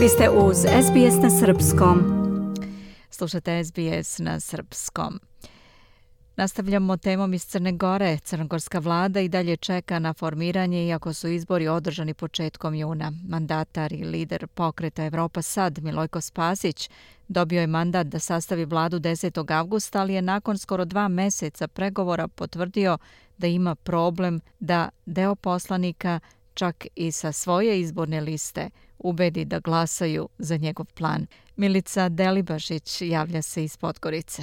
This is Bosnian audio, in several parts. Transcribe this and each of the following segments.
Vi ste uz SBS na Srpskom. Slušate SBS na Srpskom. Nastavljamo temom iz Crne Gore. Crnogorska vlada i dalje čeka na formiranje iako su izbori održani početkom juna. Mandatar i lider pokreta Evropa Sad, Milojko Spasić, dobio je mandat da sastavi vladu 10. avgusta, ali je nakon skoro dva meseca pregovora potvrdio da ima problem da deo poslanika čak i sa svoje izborne liste ubedi da glasaju za njegov plan. Milica Delibašić javlja se iz Podgorice.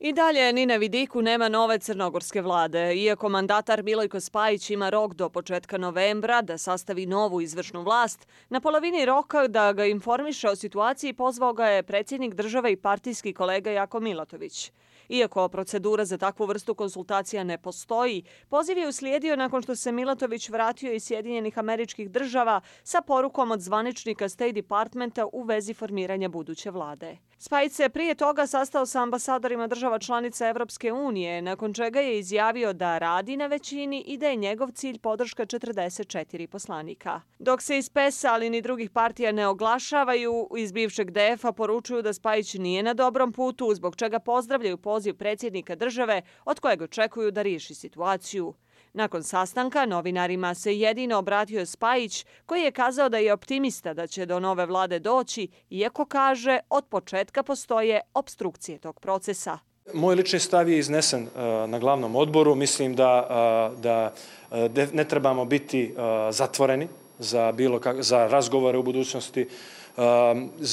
I dalje ni na vidiku nema nove crnogorske vlade. Iako mandatar Milojko Spajić ima rok do početka novembra da sastavi novu izvršnu vlast, na polovini roka da ga informiše o situaciji pozvao ga je predsjednik države i partijski kolega Jako Milatović. Iako procedura za takvu vrstu konsultacija ne postoji, poziv je uslijedio nakon što se Milatović vratio iz Sjedinjenih američkih država sa porukom od zvaničnika State Departmenta u vezi formiranja buduće vlade. Spajić se prije toga sastao sa ambasadorima država članica Evropske unije, nakon čega je izjavio da radi na većini i da je njegov cilj podrška 44 poslanika. Dok se iz PES-a, ali ni drugih partija ne oglašavaju, iz bivšeg DF-a poručuju da Spajić nije na dobrom putu, zbog čega pozdravljaju poziv predsjednika države od kojeg očekuju da riješi situaciju. Nakon sastanka novinarima se jedino obratio Spajić koji je kazao da je optimista da će do nove vlade doći, iako kaže od početka postoje obstrukcije tog procesa. Moj lični stav je iznesen e, na glavnom odboru. Mislim da, e, da e, ne trebamo biti zatvoreni za, bilo kak, za razgovore u budućnosti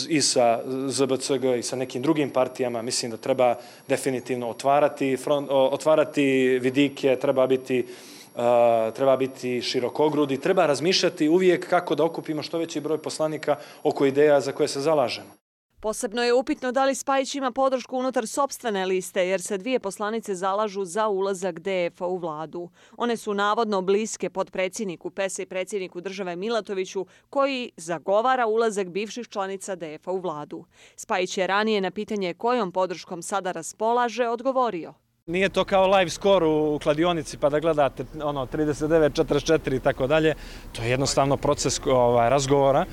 i sa ZBCG i sa nekim drugim partijama. Mislim da treba definitivno otvarati, front, otvarati vidike, treba biti treba biti širokogrudi, treba razmišljati uvijek kako da okupimo što veći broj poslanika oko ideja za koje se zalažemo. Posebno je upitno da li Spajić ima podršku unutar sobstvene liste, jer se dvije poslanice zalažu za ulazak DF-a u vladu. One su navodno bliske pod predsjedniku PES i predsjedniku države Milatoviću, koji zagovara ulazak bivših članica DF-a u vladu. Spajić je ranije na pitanje kojom podrškom sada raspolaže odgovorio. Nije to kao live score u kladionici pa da gledate ono 39 44 i tako dalje. To je jednostavno proces ovaj razgovora.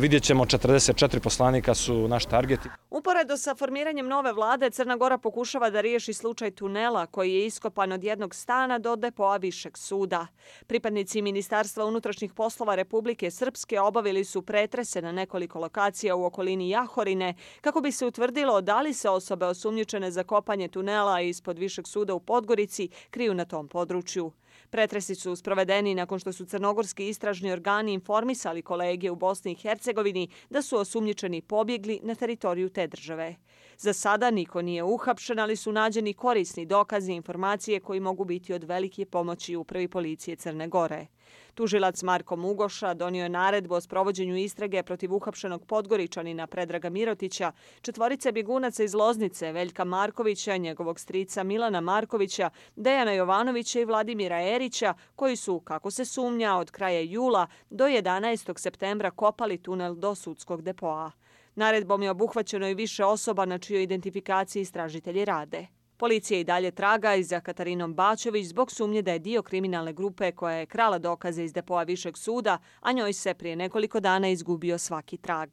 Vidjet ćemo 44 poslanika su naš target. Uporedo sa formiranjem nove vlade Crna Gora pokušava da riješi slučaj tunela koji je iskopan od jednog stana do depoa višeg suda. Pripadnici Ministarstva unutrašnjih poslova Republike Srpske obavili su pretrese na nekoliko lokacija u okolini Jahorine kako bi se utvrdilo da li se osobe osumnjičene za kopanje tunela ispod višeg višeg suda u Podgorici kriju na tom području. Pretresi su sprovedeni nakon što su crnogorski istražni organi informisali kolege u Bosni i Hercegovini da su osumnjičeni pobjegli na teritoriju te države. Za sada niko nije uhapšen, ali su nađeni korisni dokazi i informacije koji mogu biti od velike pomoći upravi policije Crne Gore. Tužilac Marko Mugoša donio je naredbu o sprovođenju istrage protiv uhapšenog podgoričanina Predraga Mirotića, četvorice bjegunaca iz Loznice, Veljka Markovića, njegovog strica Milana Markovića, Dejana Jovanovića i Vladimira Erića, koji su, kako se sumnja, od kraja jula do 11. septembra kopali tunel do sudskog depoa. Naredbom je obuhvaćeno i više osoba na čijoj identifikaciji istražitelji rade. Policija i dalje traga i za Katarinom Bačević zbog sumnje da je dio kriminalne grupe koja je krala dokaze iz depoa Višeg suda, a njoj se prije nekoliko dana izgubio svaki trag.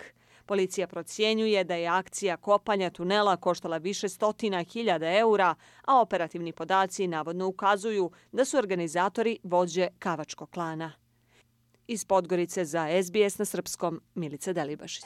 Policija procjenjuje da je akcija kopanja tunela koštala više stotina hiljada eura, a operativni podaci navodno ukazuju da su organizatori vođe Kavačkog klana. Iz Podgorice za SBS na Srpskom, Milica Delibašić.